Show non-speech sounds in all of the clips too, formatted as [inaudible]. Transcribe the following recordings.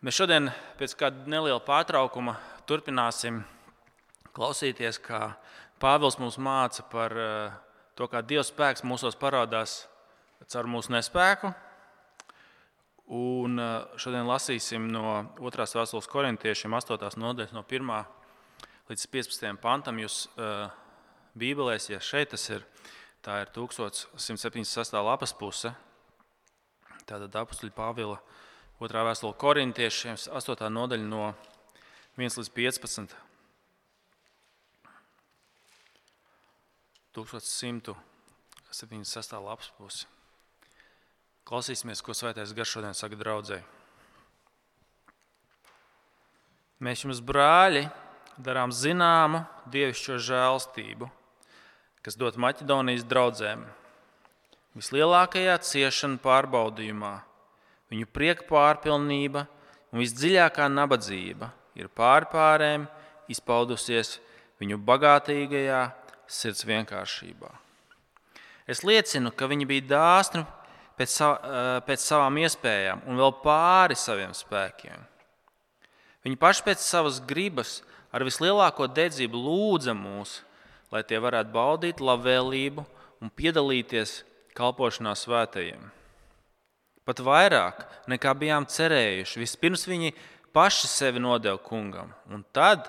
Mēs šodien pēc kāda neliela pārtraukuma turpināsim klausīties, kā Pāvils mums māca par eh, to, kā Dieva spēks mūsos parādās caur mūsu nespēku. Un eh, šodien lasīsim no 2. vēstules korintiešiem 8. nodaļas, no 1. līdz 15. pantam. Jūs uh, Bībelēs, ja šeit tas ir, tā ir 1176. lapas puse. Tātad apakstuļa Pāvila 2. vēstule korintiešiem 8. nodaļa no 1 līdz 15. 1176. lapas pusi. Klausīsimies, ko Svētais Gars šodien saka draudzēji. Mēs jums, brāļi, darām zināmu dievišķo žēlstību, kas dot Maķedonijas draugiem. Vislielākajā ciešanu pārbaudījumā, viņu prieka pārpilnība un visdziļākā nabadzība ir pārpārēm izpaudusies viņu bagātīgajā sirds vienkāršībā. Es liecinu, ka viņi bija dāsni pēc, sav, pēc savām iespējām un vēl pāri saviem spēkiem. Viņi paši pēc savas gribas ar vislielāko dedzību lūdza mūs, lai tie varētu baudīt labvēlību un piedalīties kalpošanā svētajiem. Pat vairāk nekā bijām cerējuši. Vispirms viņi paši sevi nodeva kungam, un tad,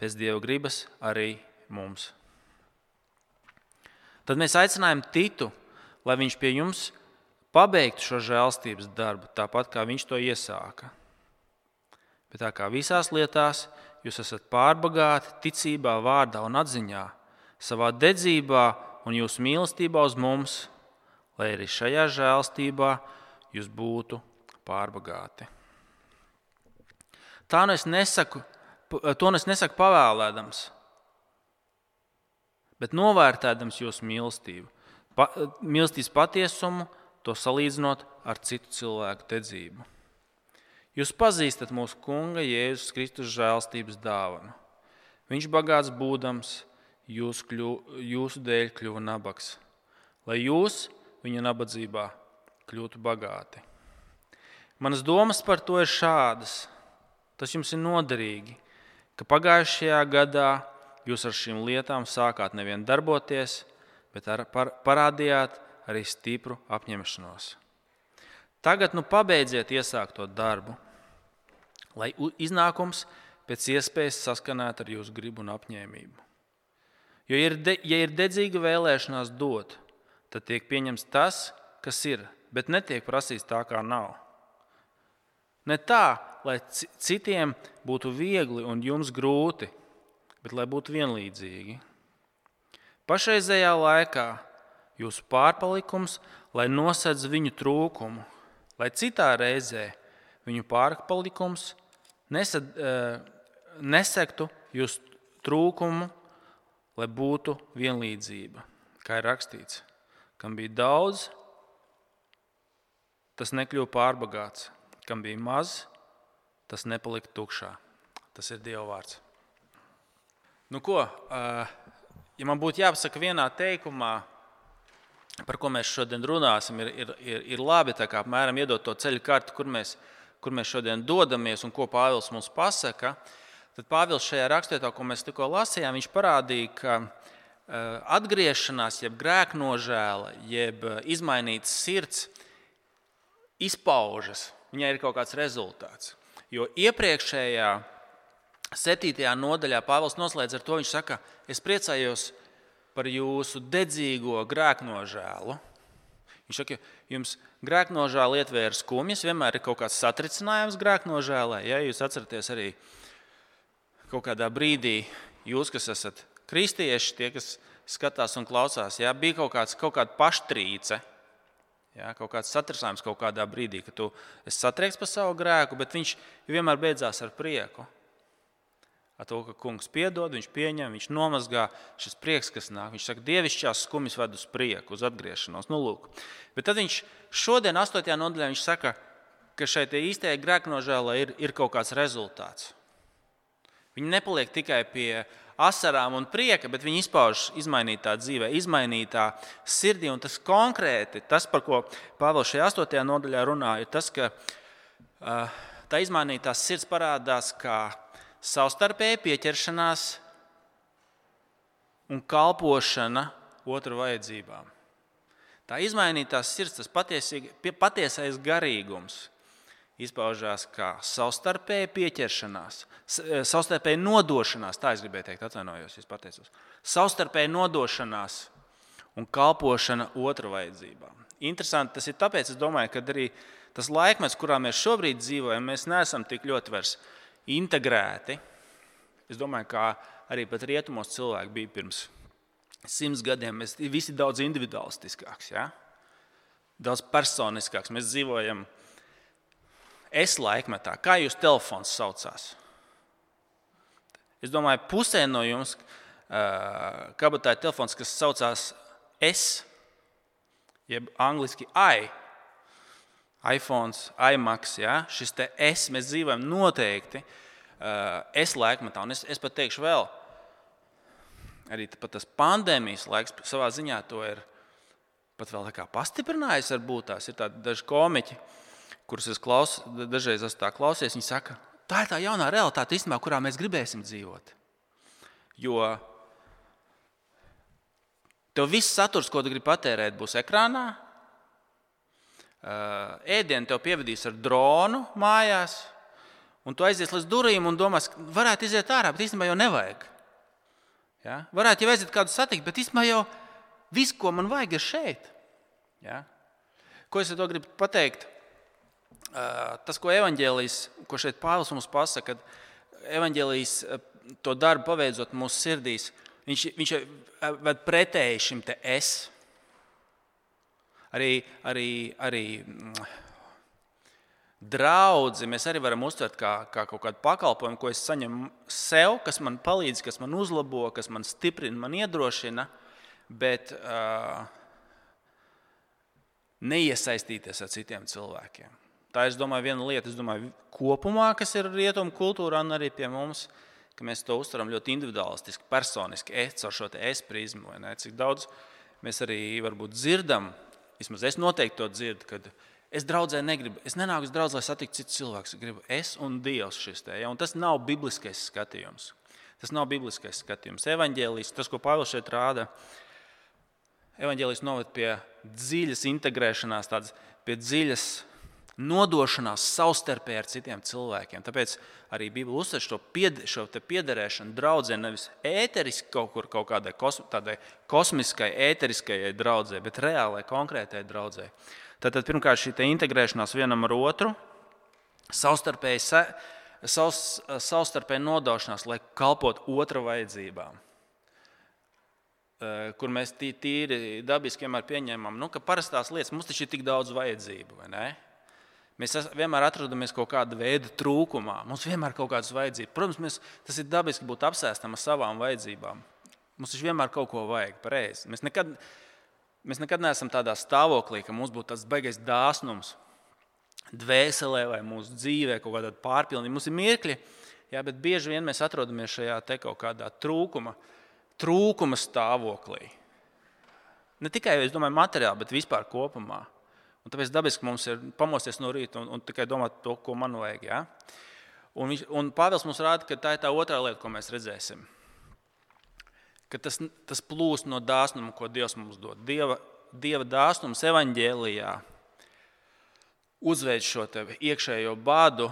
pēc dieva gribas, arī mums. Tad mēs aicinājām Titu, lai viņš pie jums pabeigtu šo žēlstības darbu, tāpat kā viņš to iesāka. Bet tā kā visās lietās jūs esat pārbagāti ticībā, vārdā un atziņā, savā dedzībā un jūsu mīlestībā uz mums, lai arī šajā žēlstībā jūs būtu pārbagāti. Tā nu es nesaku, to nu es nesaku pavēlēdams, bet novērtēdams jūsu mīlestību, pa, mīlestības patiesumu, to salīdzinot ar citu cilvēku dedzību. Jūs pazīstat mūsu Kunga Jēzus Kristus žēlstības dāvanu. Viņš bagāts būdams, jūs kļu, jūsu dēļ kļuva nabaks, lai jūs viņa nabadzībā kļūtu bagāti. Manas domas par to ir šādas. Tas jums ir noderīgi, ka pagājušajā gadā jūs ar šīm lietām sākāt nevien darboties, bet ar, par, parādījāt arī stipru apņemšanos. Tagad nu pabeidziet iesākto darbu, lai iznākums pēc iespējas saskanētu ar jūsu gribu un apņēmību. Jo, ir de, ja ir dedzīga vēlēšanās dot, tad tiek pieņemts tas, kas ir, bet netiek prasīts tā, kā nav. Ne tā, lai citiem būtu viegli un jums grūti, bet lai būtu vienlīdzīgi. Pašreizējā laikā jūsu pārpalikums, lai nosedz viņu trūkumu, lai citā reizē viņu pārpalikums nesad, eh, nesektu jūsu trūkumu, lai būtu vienlīdzība. Kā ir rakstīts, kam bija daudz, tas nekļuva pārbagāts, kam bija maz, tas nepalika tukšā. Tas ir Dieva vārds. Nu, ko, ja man būtu jāpasaka vienā teikumā, par ko mēs šodien runāsim, ir, ir, ir, ir labi apmēram iedot to ceļu karti, kur mēs, kur mēs šodien dodamies un ko Pāvils mums pasaka. Tad Pāvils šajā rakstvietā, ko mēs tikko lasījām, viņš parādīja, ka atgriešanās, jeb grēknožēla, jeb izmainīts sirds izpaužas. Viņai ir kaut kāds rezultāts. Jo iepriekšējā Septītajā nodaļā Pāvils noslēdz ar to, viņš saka, es priecājos par jūsu dedzīgo grēknožēlu. Viņš saka, jums grēknožēla ietvēra skumjas, vienmēr ir kaut kāds satricinājums grēknožēlē. Ja jūs atceraties arī kaut kādā brīdī, jūs, kas esat kristieši, tie, kas skatās un klausās, ja, bija kaut, kāds, kaut kāda paštrīce. Ja, kaut kāds satricinājums kaut kādā brīdī, kad tu esi satriekts par savu grēku, bet viņš vienmēr beidzās ar prieku ar to, ka kungs piedod, viņš pieņem, viņš nomazgā šis prieks, kas nāk. Viņš saka, dievišķās skumjas ved uz prieku, uz atgriešanos. Nu, lūk. Bet tad viņš šodien, 8. nodaļā, viņš saka, ka šeit īstajai grēknožēlai ir, ir kaut kāds rezultāts. Viņi nepaliek tikai pie asarām un prieka, bet viņi izpaužas izmainītā dzīvē, izmainītā sirdī. Un tas konkrēti, tas, par ko Pāvils šajā 8. nodaļā runā, ir tas, ka uh, tā izmainītās sirds parādās kā savstarpēja pieķeršanās un kalpošana otru vajadzībām. Tā izmainītās sirds, tas patiesais garīgums, izpaužās kā savstarpēja pieķeršanās, e, savstarpēja nodošanās. Tā es gribēju teikt, atvainojos, es pateicos. Savstarpēja nodošanās un kalpošana otru vajadzībām. Interesanti tas ir tāpēc, domāju, ka arī tas laikmets, kurā mēs šobrīd dzīvojam, mēs neesam tik ļoti vairs integrēti. Es domāju, ka arī pat rietumos cilvēki bija pirms simts gadiem. Mēs visi daudz individualistiskāks, ja? daudz personiskāks. Mēs dzīvojam es laikmetā. Kā jūs telefons saucās? Es domāju, pusē no jums kabatā ir telefons, kas saucās S, jeb angļuiski I. iPhone, iMac, ja? šis te S, mēs dzīvojam noteikti uh, S laikmetā. Un es, es pat teikšu vēl, arī tas pandēmijas laiks savā ziņā to ir pat vēl pastiprinājis. Varbūt tās ir daži komiķi, kurus es klaus, dažreiz esmu tā klausies. Viņi saka, tā ir tā jaunā realitāte, īstenībā, kurā mēs gribēsim dzīvot. Jo Tev viss saturs, ko tu gribi patērēt, būs ekrānā. Ēdienu tev pievedīs ar dronu mājās, un tu aizies līdz durvīm un domās, ka varētu iziet ārā, bet īstenībā jau nevajag. Ja? Varētu jau aiziet kādu satikt, bet īstenībā jau viss, ko man vajag, ir šeit. Ja? Ko es ar to gribu pateikt? Tas, ko evanģēlijas, ko šeit Pāvils mums pasaka, kad evanģēlijas to darbu paveidzot mūsu sirdīs, viņš, viņš ved pretēji šim te es. Arī, arī, arī mm, draudzi mēs arī varam uztvert kā, kā kaut kādu pakalpojumu, ko es saņemu sev, kas man palīdz, kas man uzlabo, kas man stiprina, man iedrošina, bet uh, neiesaistīties ar citiem cilvēkiem. Tā ir viena lieta, domāju, kopumā, kas ir rietumu kultūrā un arī pie mums. Ka mēs to uztveram ļoti individualistiski, personiski, es ar šo es prizmu. Cik daudz mēs arī dzirdam, vismaz es noteikti to dzirdu, kad es draudzē negribu, es nenāku uz draugu, lai satiktu citus cilvēkus. Es gribu es un Dievs šis te. Ja? Un tas nav bibliskais skatījums. Tas nav bibliskais skatījums. Evangelijas, tas, ko Pāvils šeit rāda, evanģēlijas noved pie dziļas integrēšanās, tādas, pie dziļas nodošanās savstarpēji ar citiem cilvēkiem. Tāpēc arī Bībele uzsver šo, pied, šo piederēšanu draudzē nevis ēteriski kaut kur kaut kādai kos, kosmiskai, ēteriskajai draudzē, bet reālai, konkrētai draudzē. Tātad pirmkārt šī integrēšanās vienam ar otru, savstarpēji, savs, savstarpēji nodošanās, lai kalpotu otra vajadzībām eh, kur mēs tīri dabiski vienmēr pieņemam, nu, ka parastās lietas mums taču ir tik daudz vajadzību. Mēs vienmēr atrodamies kaut kāda veida trūkumā. Mums vienmēr ir kaut kādas vajadzības. Protams, mēs, tas ir dabiski būt apsēstam ar savām vajadzībām. Mums taču vienmēr kaut ko vajag pareizi. Mēs nekad, mēs nekad neesam tādā stāvoklī, ka mums būtu tāds baisais dāsnums dvēselē vai mūsu dzīvē, kaut kāda pārpilnība. Mums ir mirkļi, jā, bet bieži vien mēs atrodamies šajā kaut kādā trūkuma, trūkuma stāvoklī. Ne tikai domāju, materiāli, bet vispār kopumā. Un tāpēc dabiski mums ir pamosties no rīta un, un tikai domāt to, ko man vajag. Ja? Un, viņš, un Pāvils mums rāda, ka tā ir tā otrā lieta, ko mēs redzēsim. Ka tas, tas plūst no dāsnuma, ko Dievs mums dod. Dieva, Dieva dāsnums evaņģēlijā uzveic šo iekšējo bādu,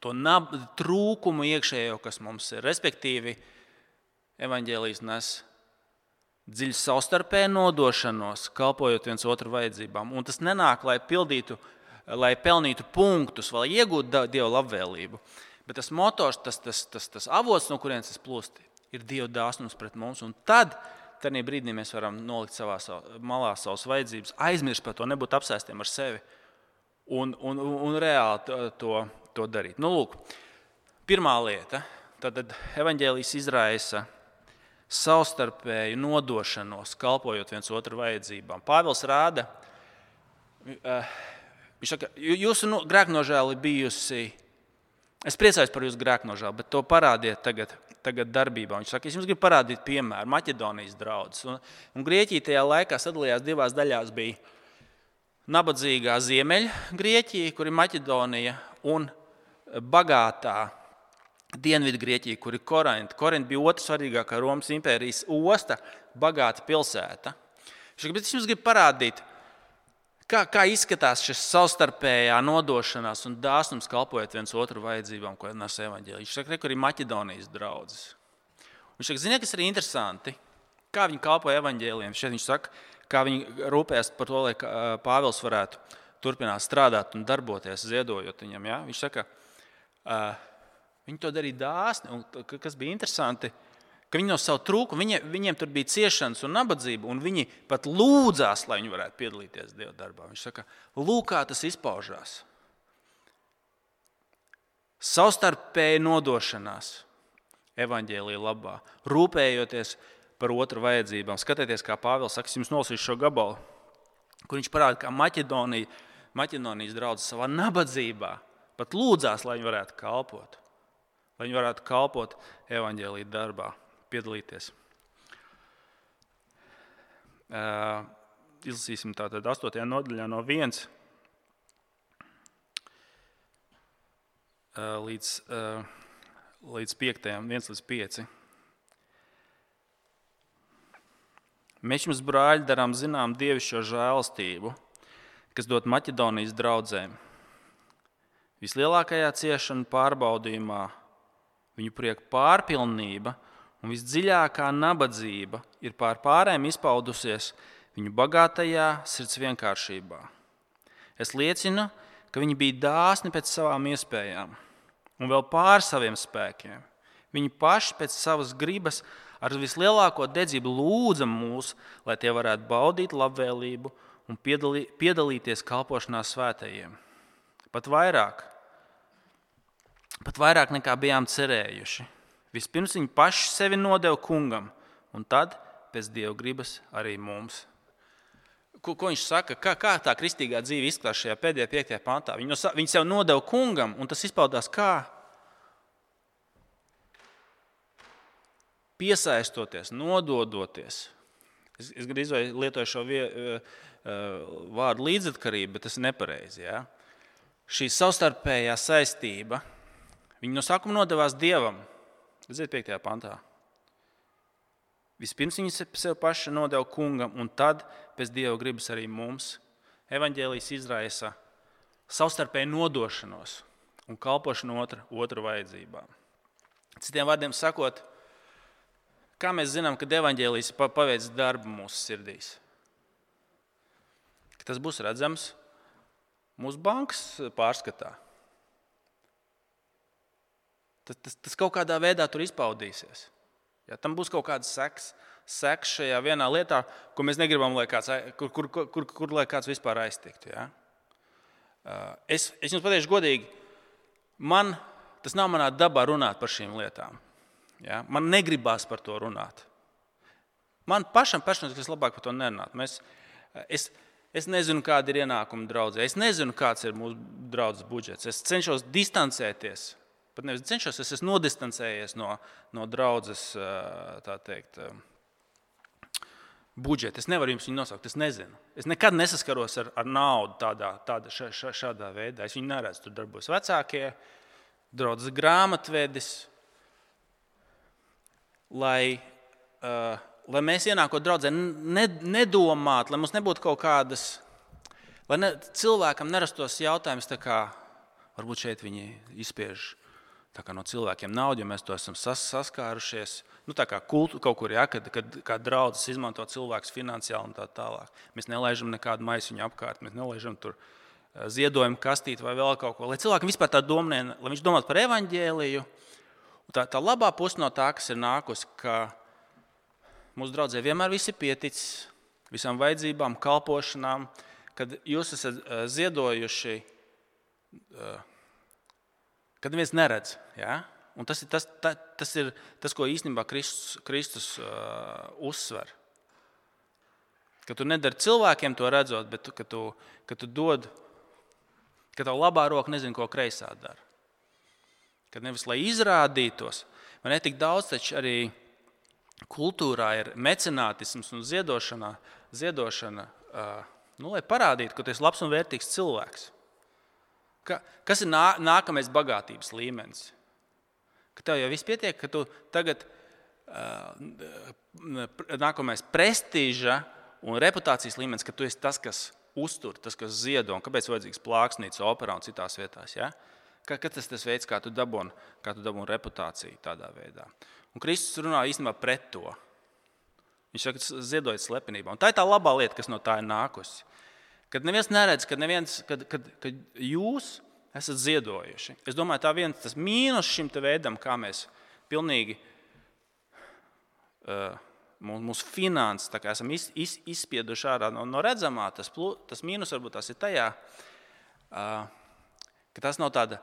to nab, trūkumu iekšējo, kas mums ir. Respektīvi, evaņģēlijas nes dziļu savstarpēju nodošanos, kalpojot viens otru vajadzībām. Un tas nenāk, lai pildītu, lai pelnītu punktus, vai iegūtu Dieva labvēlību. Bet tas motors, tas, tas, tas, tas avots, no kurienes tas plūst, ir Dieva dāsnums pret mums. Un tad, tad brīdī mēs varam nolikt savā malā savas vajadzības, aizmirst par to, nebūt apsēstiem ar sevi un, un, un reāli to, to darīt. Nu, lūk, pirmā lieta. Tad evaņģēlijas izraisa savstarpēju nodošanos, kalpojot viens otru vajadzībām. Pāvils rāda, eh, viņš saka, jūsu grēknožēla ir bijusi. Es priecājos par jūsu grēknožēlu, bet to parādiet tagad, tagad darbībā. Viņš saka, es jums gribu parādīt piemēru Maķedonijas draugus. Un, un Grieķija tajā laikā sadalījās divās daļās. Bija nabadzīgā Ziemeļgrieķija, kur ir Maķedonija, un bagātā Dienvidgrieķija, kur ir Korinta. Korinta bija otrā svarīgākā Romas impērijas osta, bagāta pilsēta. Es jums gribu parādīt, kā, kā izskatās šis savstarpējā nodošanās un dāsnums kalpojot viens otru vajadzībām, ko nes evaņģēlī. Viņš saka, ka ir Maķedonijas draugs. Viņš saka, ziniet, kas ir interesanti, kā viņi kalpo evaņģēliem. Šeit viņš saka, kā viņi rūpējas par to, lai Pāvils varētu turpināt strādāt un darboties, ziedojot viņam. Ja? Viņš saka, viņi to darīja dāsni, un kas bija interesanti ka viņi no savu trūkumu, viņi, viņiem tur bija ciešanas un nabadzība, un viņi pat lūdzās, lai viņi varētu piedalīties Dieva darbā. Viņš saka, lūk, kā tas izpaužās. Savstarpēji nodošanās evaņģēlīja labā, rūpējoties par otru vajadzībām. Skatieties, kā Pāvils saka, jums nolasīšu šo gabalu, kur viņš parāda, kā Maķedonija, Maķedonijas draugs savā nabadzībā pat lūdzās, lai viņi varētu kalpot, lai viņi varētu kalpot evaņģēlīja darbā, piedalīties. Uh, izlasīsim tātad 8. nodaļā no 1 līdz, līdz 5. 1 līdz 5. Mēs jums, brāļi, darām zinām dievišķo žēlastību, kas dot Maķedonijas draugiem. Vislielākajā ciešanu pārbaudījumā viņu prieku pārpilnība un visdziļākā nabadzība ir pār pārējiem izpaudusies viņu bagātajā sirds vienkāršībā. Es liecinu, ka viņi bija dāsni pēc savām iespējām un vēl pār saviem spēkiem. Viņi paši pēc savas gribas ar vislielāko dedzību lūdza mūs, lai tie varētu baudīt labvēlību un piedalī, piedalīties kalpošanā svētajiem. Pat vairāk, pat vairāk nekā bijām cerējuši. Vispirms viņi paši sevi nodeva kungam, un tad pēc dieva gribas arī mums. Ko, ko viņš saka? Kā, kā tā kristīgā dzīve izskatās šajā pēdējā, piektajā pantā? Viņi, no, viņi sev nodeva kungam, un tas izpaudās kā? Piesaistoties, nododoties. Es, es gandrīz lietoju šo vie, vārdu līdzatkarība, bet tas ir nepareizi. Ja? Šī savstarpējā saistība, viņi no sākuma nodevās dievam. Redziet, 5. pantā. Vispirms viņi sev paši nodeva kungam, un tad pēc dieva gribas arī mums. Evangelijas izraisa savstarpēju nodošanos un kalpošanu otra, otru vajadzībām. Citiem vārdiem sakot, kā mēs zinām, kad evanģēlijas paveic darbu mūsu sirdīs? Ka tas būs redzams mūsu bankas pārskatā. Tas, tas, tas kaut kādā veidā tur izpaudīsies. Ja, tam būs kaut kāds seks, seks šajā vienā lietā, ko mēs negribam, lai kāds, kur, kur, kur, kur, kur lai kāds vispār aiztiktu. Ja? Uh, es, es jums pateikšu godīgi, man tas nav manā dabā runāt par šīm lietām. Ja? Man negribās par to runāt. Man pašam personīgi tas labāk par to nerunāt. Mēs, es, es nezinu, kāda ir ienākuma draudzē. Es nezinu, kāds ir mūsu draugs budžets. Es cenšos distancēties pat nevis cenšos, es esmu nodistancējies no, no draudzes teikt, budžeta. Es nevaru jums viņu nosaukt, es nezinu. Es nekad nesaskaros ar, ar naudu tādā, tādā, ša, ša, šādā veidā. Es viņu neredzu. Tur darbojas vecākie, draudzes grāmatvedis. Lai, uh, lai mēs ienākot draudzē, ne, nedomātu, lai mums nebūtu kaut kādas, lai ne, cilvēkam nerastos jautājums, kā varbūt šeit viņi izspiež no cilvēkiem naudu, jo mēs to esam sas, saskārušies. Nu, tā kā kultu, kaut kur, ja, kad, kad, kad draudzes izmanto cilvēkus finansiāli un tā tālāk. Mēs nelaižam nekādu maisiņu apkārt, mēs nelaižam tur eh, ziedojumu kastīti vai vēl kaut ko. Lai cilvēkam vispār tā domā, lai viņš domātu par evaņģēliju. Tā, tā labā puse no tā, kas ir nākusi, ka mūsu draudzē vienmēr viss ir pieticis, visām vajadzībām, kalpošanām, kad jūs esat eh, ziedojuši eh, kad neviens neredz. Ja? Un tas ir tas, ta, tas ir tas, ko īstenībā Kristus, Kristus uh, uzsver. Ka tu nedari cilvēkiem to redzot, bet tu, ka tu, ka tu dod, ka tev labā roka nezina, ko kreisā dara. Kad nevis lai izrādītos, man ir tik daudz, taču arī kultūrā ir mecenātisms un ziedošana, ziedošana uh, Nu, lai parādītu, ka tu esi labs un vērtīgs cilvēks. Ka, kas ir nā, nākamais bagātības līmenis? Ka tev jau viss pietiek, ka tu tagad nākamais prestiža un reputācijas līmenis, ka tu esi tas, kas uztur, tas, kas ziedo, un kāpēc ir vajadzīgs plāksnīca, opera un citās vietās. Ja? Ka, ka tas ir tas veids, kā tu dabūni dabūn reputāciju tādā veidā. Un Kristus runā īstenībā pret to. Viņš saka, ziedojiet slepenībā. Un tā ir tā labā lieta, kas no tā ir nākusi. Kad neviens neredz, kad, neviens, kad, kad, kad jūs esat ziedojuši. Es domāju, tā viens tas mīnus šim veidam, kā mēs pilnīgi uh, mūsu finanses esam iz, iz, izspieduši ārā no, no redzamā. Tas, tas mīnus varbūt tas ir tajā, uh, ka tas nav tāda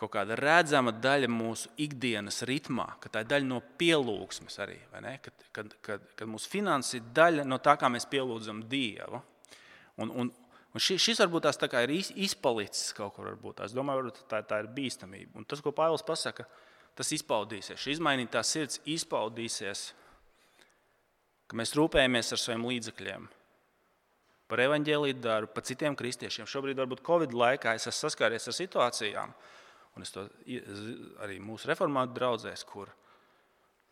kaut kāda redzama daļa mūsu ikdienas ritmā, ka tā ir daļa no pielūgsmes arī. Kad, kad, kad, kad mūsu finanses ir daļa no tā, kā mēs pielūdzam Dievu. Un, un, un šis, šis varbūt tās tā ir izpalicis kaut kur. Varbūt. Es domāju, ka tā, tā ir bīstamība. Un tas, ko Pāvils pasaka, tas izpaudīsies. Šī izmainītā sirds izpaudīsies, ka mēs rūpējamies ar saviem līdzekļiem par evaņģēlīju darbu, par citiem kristiešiem. Šobrīd, varbūt Covid laikā, es esmu saskāries ar situācijām, Un es to arī mūsu reformātu draugzēs, kur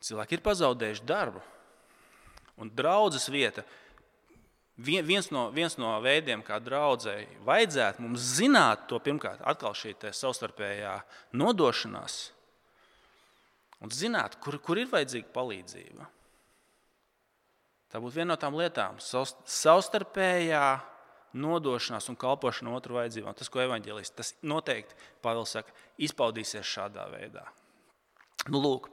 cilvēki ir pazaudējuši darbu. Un draudzes vieta, viens no, viens no veidiem, kā draudzēji vajadzētu mums zināt, to pirmkārt, atkal šī savstarpējā nodošanās, un zināt, kur, kur ir vajadzīga palīdzība. Tā būtu viena no tām lietām, savstarpējā nodošanās un kalpošana otru vajadzībām. Tas, ko evanģēlists, tas noteikti, Pāvils saka, izpaudīsies šādā veidā. Nu, lūk,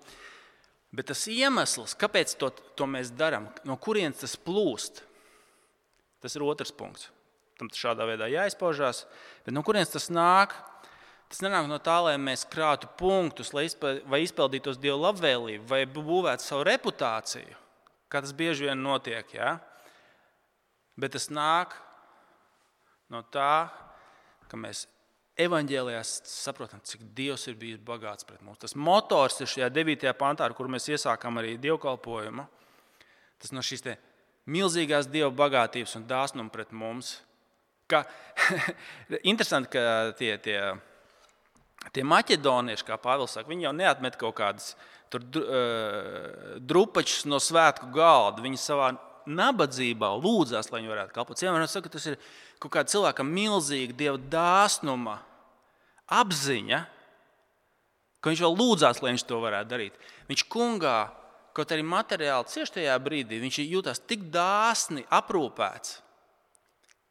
bet tas iemesls, kāpēc to, to mēs darām, no kurienes tas plūst, tas ir otrs punkts. Tam šādā veidā jāizpaužās, bet no kurienes tas nāk? Tas nenāk no tā, lai mēs krātu punktus, lai izpildītos Dieva labvēlību, vai būvētu savu reputāciju, kā tas bieži vien notiek. Ja? Bet tas nāk no tā, ka mēs evanģēlijā saprotam, cik Dievs ir bijis bagāts pret mums. Tas motors ir šajā 9. pantā, ar kuru mēs iesākām arī dievkalpojumu. Tas no šīs milzīgās dieva bagātības un dāsnuma pret mums. Ka, [laughs] interesanti, ka tie, tie, tie maķedonieši, kā Pāvils saka, viņi jau neatmet kaut kādas tur, drupačus no svētku galda. Viņi savā nabadzībā lūdzās, lai viņi varētu kalpot. Cilvēki saka, tas ir kaut kāda cilvēka milzīga dieva dāsnuma apziņa, ka viņš vēl lūdzās, lai viņš to varētu darīt. Viņš kungā, kaut arī materiāli cieši tajā brīdī, viņš jūtas tik dāsni aprūpēts,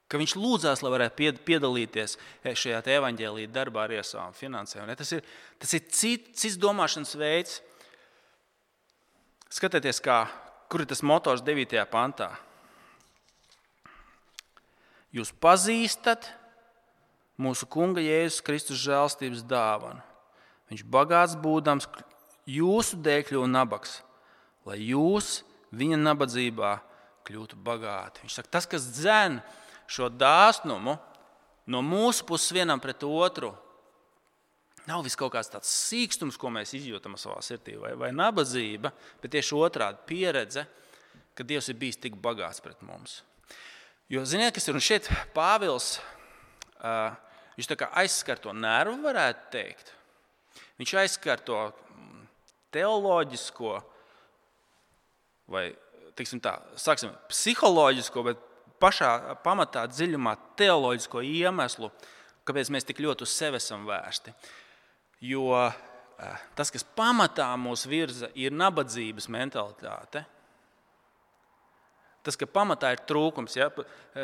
ka viņš lūdzās, lai varētu piedalīties šajā evaņģēlīja darbā ar savām finansēm. Tas ir, tas ir cits, cits domāšanas veids. Skatieties, kā, kur ir tas motors 9. pantā. Jūs pazīstat mūsu Kunga Jēzus Kristus žēlstības dāvanu. Viņš bagāts būdams jūsu dēļ kļuva nabaks, lai jūs viņa nabadzībā kļūtu bagāti. Viņš saka, tas, kas dzen šo dāsnumu no mūsu puses vienam pret otru, nav vis kaut kāds tāds sīkstums, ko mēs izjūtam savā sirdī, vai, vai nabadzība, bet tieši otrādi pieredze, ka Dievs ir bijis tik bagāts pret mums. Jo, ziniet, kas ir šeit Pāvils? Uh, viņš aizskar to nervu, varētu teikt. Viņš aizskar to teoloģisko vai tā, sāksim, psiholoģisko, bet pašā pamatā dziļumā teoloģisko iemeslu, kāpēc mēs tik ļoti uz sevi esam vērsti. Jo tas, kas pamatā mūs virza, ir nabadzības mentalitāte. Tas, ka pamatā ir trūkums, ja,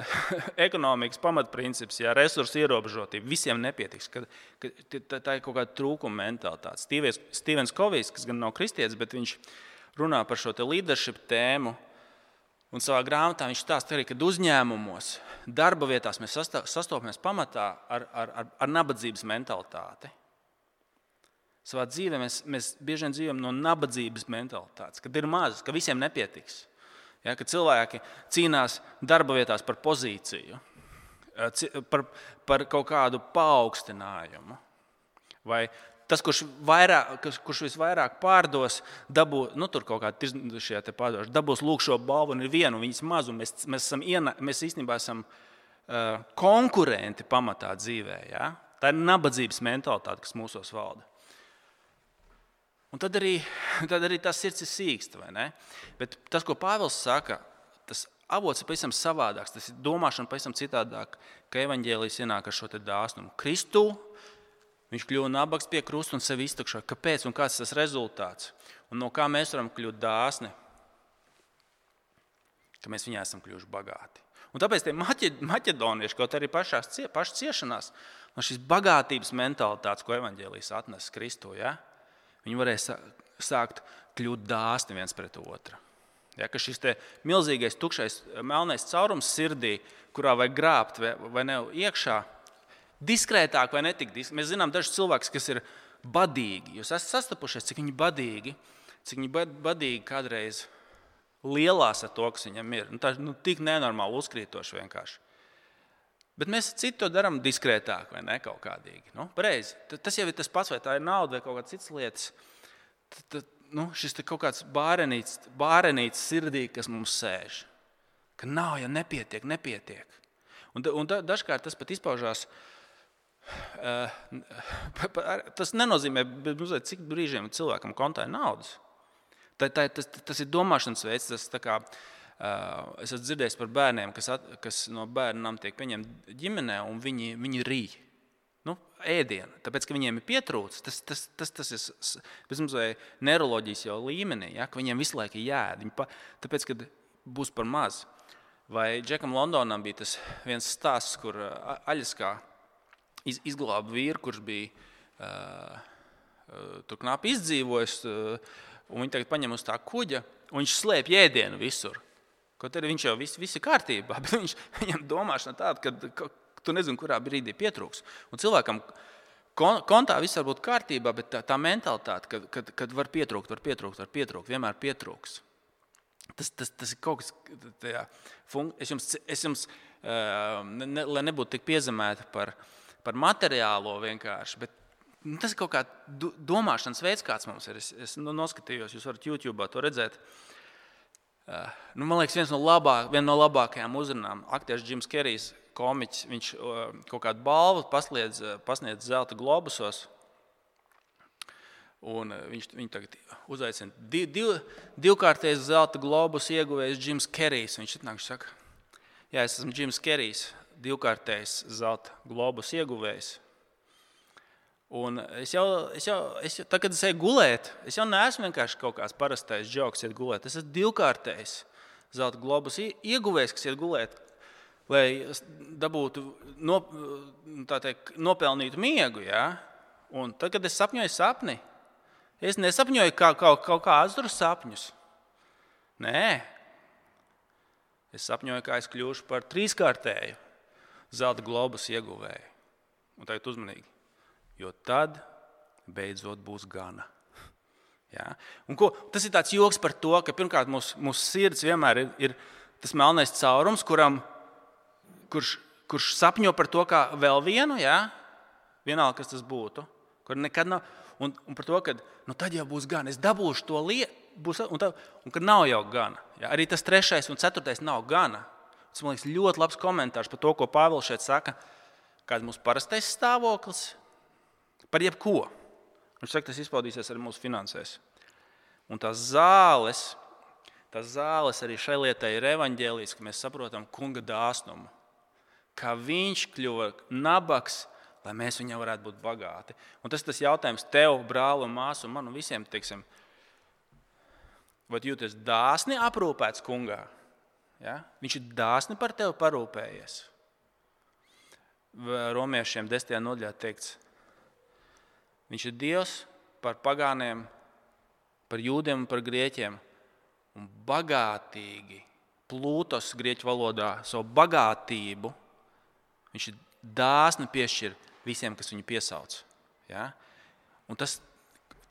[laughs] ekonomikas pamatprincips, ja resursu ierobežotība, visiem nepietiks. Ka, ka, tā ir kaut kāda trūkuma mentalitāte. Stevens Kovijs, kas gan nav kristietis, bet viņš runā par šo leadership tēmu. Un savā grāmatā viņš stāsta arī, ka uzņēmumos, darba vietās mēs sastopamies pamatā ar, ar, ar, ar nabadzības mentalitāti. Savā dzīvē mēs, mēs bieži vien dzīvojam no nabadzības mentalitātes, kad ir maz, ka visiem nepietiks. Ja, kad cilvēki cīnās darba vietās par pozīciju, eh, par, par kaut kādu paaugstinājumu. Vai tas, kurš, vairāk, kurš visvairāk pārdos, dabūs nu, kaut kādu šie pārdošanu, dabūs lūk šo balvu un ir viena, un viņas maz, un mēs, mēs, esam iena, mēs īstenībā esam uh, konkurenti pamatā dzīvē. Ja? Tā ir nabadzības mentalitāte, kas mūsos valda. Un tad arī, [laughs] tad arī tas sirds ir sīksts. Bet tas, ko Pāvils saka, tas avots ir pavisam savādāks. Tas ir domāšana pavisam citādāk, ka evaņģēlijas ienāk ar šo dāsnumu. Kristu viņš kļuva nabaks pie krusta un sevi iztukšo. Kāpēc un kāds tas rezultāts? Un no kā mēs varam kļūt dāsni? Ka mēs viņā esam kļuvuši bagāti. Un tāpēc tie maķedonieši, kaut arī pašās pašas ciešanās, no šīs bagātības mentalitātes, ko evaņģēlijas atnesa Kristu, ja, viņi varēja sākt kļūt dāsni viens pret otru. Ja, ka šis milzīgais, tukšais, melnais caurums sirdī, kurā vajag grābt vai, vai ne iekšā, diskrētāk vai netik diskrētāk. Mēs zinām, dažus cilvēkus, kas ir badīgi. Jūs esat sastapušies, cik viņi badīgi, cik viņi badīgi kādreiz lielās ar to, kas viņam ir. Nu, tā ir nu, tik nenormāli uzkrītoši vienkārši. Bet mēs citu to darām diskrētāk vai ne kaut kādīgi. Nu, pareizi. Tas jau ir tas pats, vai tā ir nauda vai kaut kādas citas lietas. Tad, tad, nu, šis kaut kāds bārenīts, bārenīts sirdī, kas mums sēž. Ka nav, ja nepietiek, nepietiek. Un, un da, dažkārt tas pat izpaužās. Uh, tas nenozīmē, cik brīžiem cilvēkam kontā ir naudas. Tā, tā, tas, tas ir domāšanas veids. Tas, kā, es esmu dzirdējis par bērniem, kas, at, kas no bērniem tiek pieņemti ģimenē, un viņi, viņi rīj. Nu, ēdienu, tāpēc, ka viņiem ir pietrūcis, tas, tas, tas, tas ir bezmazliet neiroloģijas jau līmenī, ja, ka viņiem visu laiku ir jēga. Pa, tāpēc, kad būs par maz. Vai Džekam Londonam bija tas viens stāsts, kur Aļaskā iz, izglāba vīru, kurš bija uh, tur knapi izdzīvojis. Uh, viņi tagad paņem uz tā kuģa, un viņš slēpj ēdienu visur. Kaut arī viņš jau viss, viss ir kārtībā, [laughs] bet viņš, viņam domāšana tāda, ka, ka tu nezini, kurā brīdī pietrūks. Un cilvēkam kontā viss var būt kārtībā, bet tā, tā mentalitāte, kad, kad, kad var pietrūkt, var pietrūkt, var pietrūkt, vienmēr pietrūks. Tas, tas, tas ir kaut kas, tajā, es jums, es jums ne, ne, lai nebūtu tik piezemēta par, par materiālo vienkārši, bet Nu, tas ir kaut kāds domāšanas veids, kāds mums ir. Es, es nu, noskatījos, jūs varat YouTube to redzēt. Uh, nu, man liekas, viens no, labāk, viena no labākajām uzrunām - aktieris Jims Kerijs, komiķis. Viņš uh, kaut kādu balvu pasniedz, uh, pasniedz zelta globusos. Un viņš viņu tagad uzaicina. Div, div, divkārtais zelta globus ieguvējs Jims Kerijs. Viņš atnāk, saka, jā, es esmu Jims Kerijs, divkārtais zelta globus ieguvējs. Un es jau, es jau, es jau tā, kad es eju gulēt, es jau neesmu vienkārši kaut kāds parastais joks, iet gulēt. Es esmu divkārtējs zelta globus ieguvējs, kas iet gulēt, lai dabūtu no, teikt, nopelnītu miegu. Ja? Un tad, kad es sapņoju sapni, es nesapņoju kā, kaut, kaut kādus sapņus. Nē, es sapņoju, kā es kļūšu par trīskārtēju zelta globus ieguvēju. Un tagad uzmanīgi jo tad beidzot būs gana. Ja? Un ko, tas ir tāds joks par to, ka pirmkārt mūsu mūs sirds vienmēr ir, ir tas melnais caurums, kuram, kurš, kurš sapņo par to kā vēl vienu, ja? vienalga, kas tas būtu. Kur nekad nav. Un, un par to, ka nu, tad jau būs gan, es dabūšu to lietu, būs, un, tā, un ka nav jau gana. Ja? Arī tas trešais un ceturtais nav gana. Tas man liekas ļoti labs komentārs par to, ko Pāvils šeit saka. Kāds ir mūsu parastais stāvoklis, Par jebko. Viņš saka, tas izpaudīsies arī mūsu finansēs. Un tās zāles, tās zāles arī šai lietai ir evaņģēlijas, ka mēs saprotam kunga dāsnumu. Kā viņš kļuva nabaks, lai mēs viņam varētu būt bagāti. Un tas ir tas jautājums tev, brāl, un māsu, un man un visiem. Teiksim, vai jūties dāsni aprūpēts kungā? Ja? Viņš ir dāsni par tevi parūpējies. Romiešiem 10. nodaļā teikts, Viņš ir Dievs par pagāniem, par jūdiem un par grieķiem. Un bagātīgi, plūtos grieķu valodā, savu bagātību viņš ir dāsni piešķir visiem, kas viņu piesauc. Ja? Un tas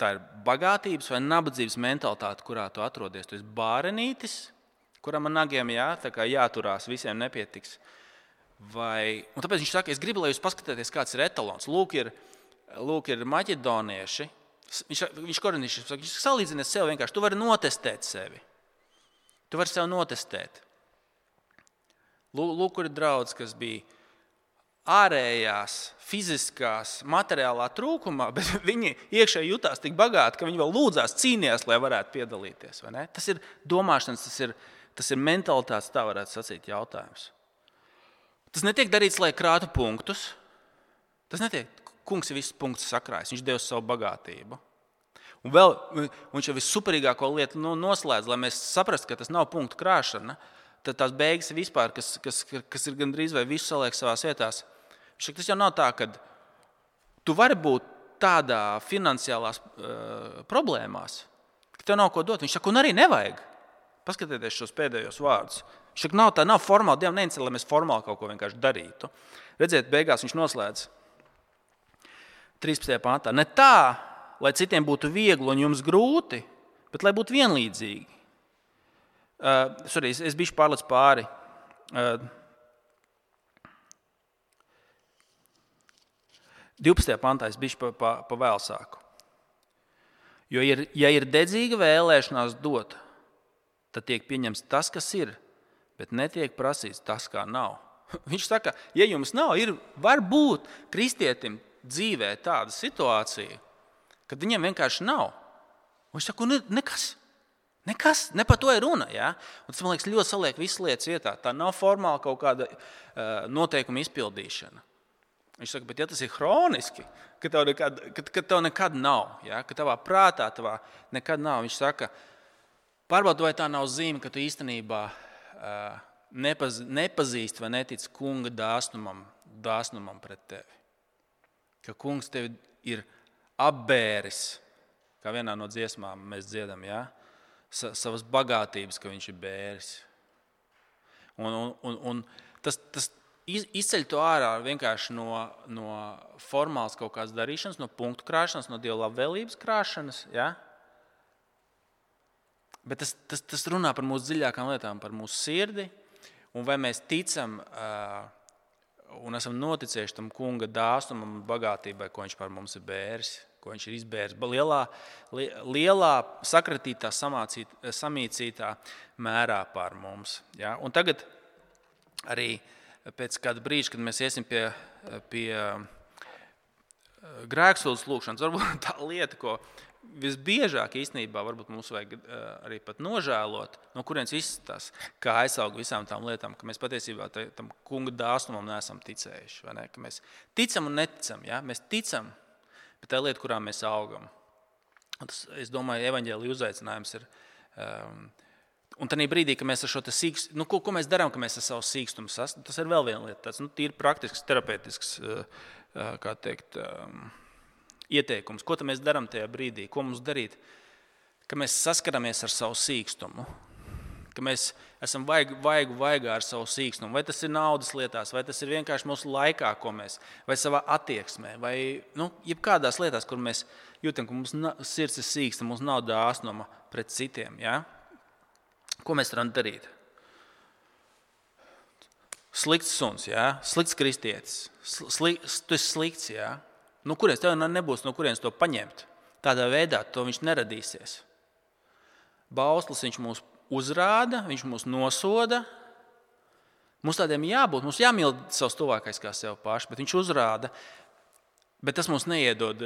ir bagātības vai nabadzības mentalitāte, kurā tu atrodies. Tu esi bārenītis, kuram ar nagiem jā, jāturās, visiem nepietiks. Vai, tāpēc viņš saka, es gribu, lai jūs paskatāties, kāds ir etalons. Lūk, ir lūk, ir maķedonieši. Viņš, viņš koriniešiem saka, viņš salīdzina sevi vienkārši. Tu vari notestēt sevi. Tu vari sev notestēt. Lūk, kur ir draudz, kas bija ārējās, fiziskās, materiālā trūkumā, [laughs] bet viņi iekšēji jutās tik bagāti, ka viņi vēl lūdzās, cīnījās, lai varētu piedalīties. Tas ir domāšanas, tas ir, tas ir mentalitātes, tā varētu sacīt, jautājums. Tas netiek darīts, lai krātu punktus. Tas netiek. Kungs ir visus punktus sakrājis, viņš devis savu bagātību. Un vēl viņš jau vissuperīgāko lietu nu, noslēdz, lai mēs saprastu, ka tas nav punktu krāšana. Tad tās beigas vispār, kas, kas, kas ir gandrīz vai visu saliek savā vietā. Tas jau nav tā, ka tu vari būt tādā finansiālās uh, problēmās, ka tev nav ko dot. Viņš saka, un arī nevajag. Paskatieties šos pēdējos vārdus. Saka, nav tā, nav formāli, Dievam neinteresē, lai mēs formāli kaut ko vienkārši darītu. Redziet, beigās viņš noslēdz 13. pāntā. Ne tā, lai citiem būtu viegli un jums grūti, bet lai būtu vienlīdzīgi. Uh, sorry, es, es biju pārlicis pāri. Uh, 12. pantā es biju pa, pa, pa vēl sāku. Jo, ir, ja ir dedzīga vēlēšanās dot, tad tiek pieņemts tas, kas ir, bet netiek prasīts tas, kā nav. [laughs] Viņš saka, ja jums nav, ir varbūt kristietim dzīvē tāda situācija, kad viņam vienkārši nav. Un viņš saka, ne, nekas. Nekas, ne par to ir runa. Ja? Un tas man liekas, ļoti saliek visas lietas vietā. Tā nav formāla kaut kāda uh, noteikuma izpildīšana. Viņš saka, bet ja tas ir hroniski, ka tev nekad, ka, ka tev nekad nav, ja? ka tavā prātā tavā nekad nav, viņš saka, pārbaudi, vai tā nav zīme, ka tu īstenībā uh, nepaz, nepazīsti vai netici kunga dāsnumam, dāsnumam pret tevi. Ka kungs tevi ir apbēris, kā vienā no dziesmām mēs dziedam, ja? Sa, savas bagātības, ka viņš ir bēris. Un, un, un, un tas, tas, izceļ to ārā vienkārši no, no formālas kaut kādas darīšanas, no punktu krāšanas, no dieva labvēlības krāšanas. Ja? Bet tas, tas, tas runā par mūsu dziļākām lietām, par mūsu sirdi. Un vai mēs ticam uh, un esam noticējuši tam kunga dāsnumam un bagātībai, ko viņš par mums ir bēris, ko viņš ir izbēris lielā, lielā sakratītā, samācīt, samīcītā mērā pār mums. Ja? Un tagad arī pēc kāda brīža, kad mēs iesim pie, pie grēksūdzes lūkšanas, varbūt tā lieta, ko visbiežāk īstenībā mums vajag eh, arī nožēlot, no kurienes viss tas kā aizaug visām tām lietām, ka mēs patiesībā tam kunga dāsnumam neesam ticējuši. Ne? Ka mēs ticam un neticam. Ja? Mēs ticam, bet tā lieta, kurā mēs augam. Un tas, es domāju, evaņģēlīja uzaicinājums ir. Um, Un tad brīdī, kad mēs ar šo sīkstu, nu, ko, ko mēs darām, ka mēs ar savu sīkstumu sasniedzam, tas ir vēl viena lieta. Tas nu, ir praktisks, terapeitisks eh, eh, teikt, eh, ieteikums. Ko mēs darām tajā brīdī? Ko mums darīt? Ka mēs saskaramies ar savu sīkstumu, ka mēs esam vaigu, vaigu vaigā ar savu sīkstumu. Vai tas ir naudas lietās, vai tas ir vienkārši mūsu laikā, ko mēs, vai savā attieksmē, vai nu, jebkādās lietās, kur mēs jūtam, ka mums sirds ir sīksta, mums nav dāsnuma pret citiem. Ja? Ko mēs varam darīt? Slikts suns, jā? slikts kristietis, sli, tu esi slikts. Jā? No kurienes tev nebūs no kurienes to paņemt? Tādā veidā to viņš neradīsies. Bauslis viņš mūs uzrāda, viņš mūs nosoda. Mums tādiem jābūt, mums jāmīl savs tuvākais kā sev pašu, bet viņš uzrāda. Bet tas mums neiedod,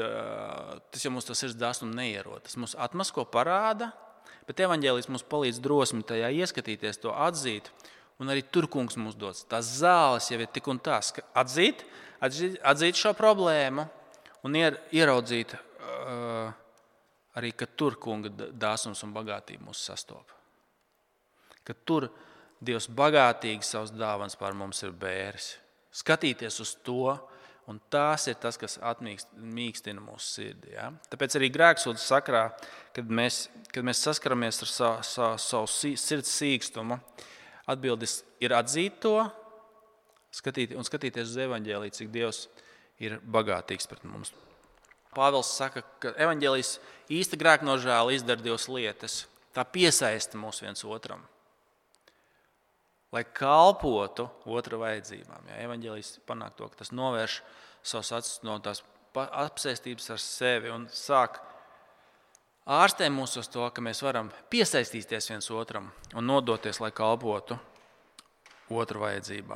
tas jau mums tas ir dāsns un neierod. Tas mums atmasko parāda, Bet evanģēlis mums palīdz drosmi tajā ieskatīties, to atzīt. Un arī tur kungs mums dos. Tās zāles jau ir tik un tā. Atzīt, atzīt, atzīt šo problēmu un ier, ieraudzīt uh, arī, ka tur kunga dāsums un bagātība mūs sastopas. Ka tur Dievs bagātīgi savus dāvāns pār mums ir bēris. Skatīties uz to, Un tas ir tas, kas atmīkstina mūsu sirdi. Ja? Tāpēc arī grēksūdzes sakrā, kad mēs, kad mēs saskaramies ar savu, savu, savu sirds sīkstumu, atbildes ir atzīt to skatīt, un skatīties uz evaņģēlīju, cik Dievs ir bagātīgs pret mums. Pāvils saka, ka evaņģēlījis īsta grēka nožēla izdara divas lietas. Tā piesaista mūs viens otram lai kalpotu otra vajadzībām. Ja, Evangelijas panāk to, ka tas novērš savus acis no tās apsēstības ar sevi un sāk ārstē mūs uz to, ka mēs varam piesaistīties viens otram un nodoties, lai kalpotu otru vajadzībām.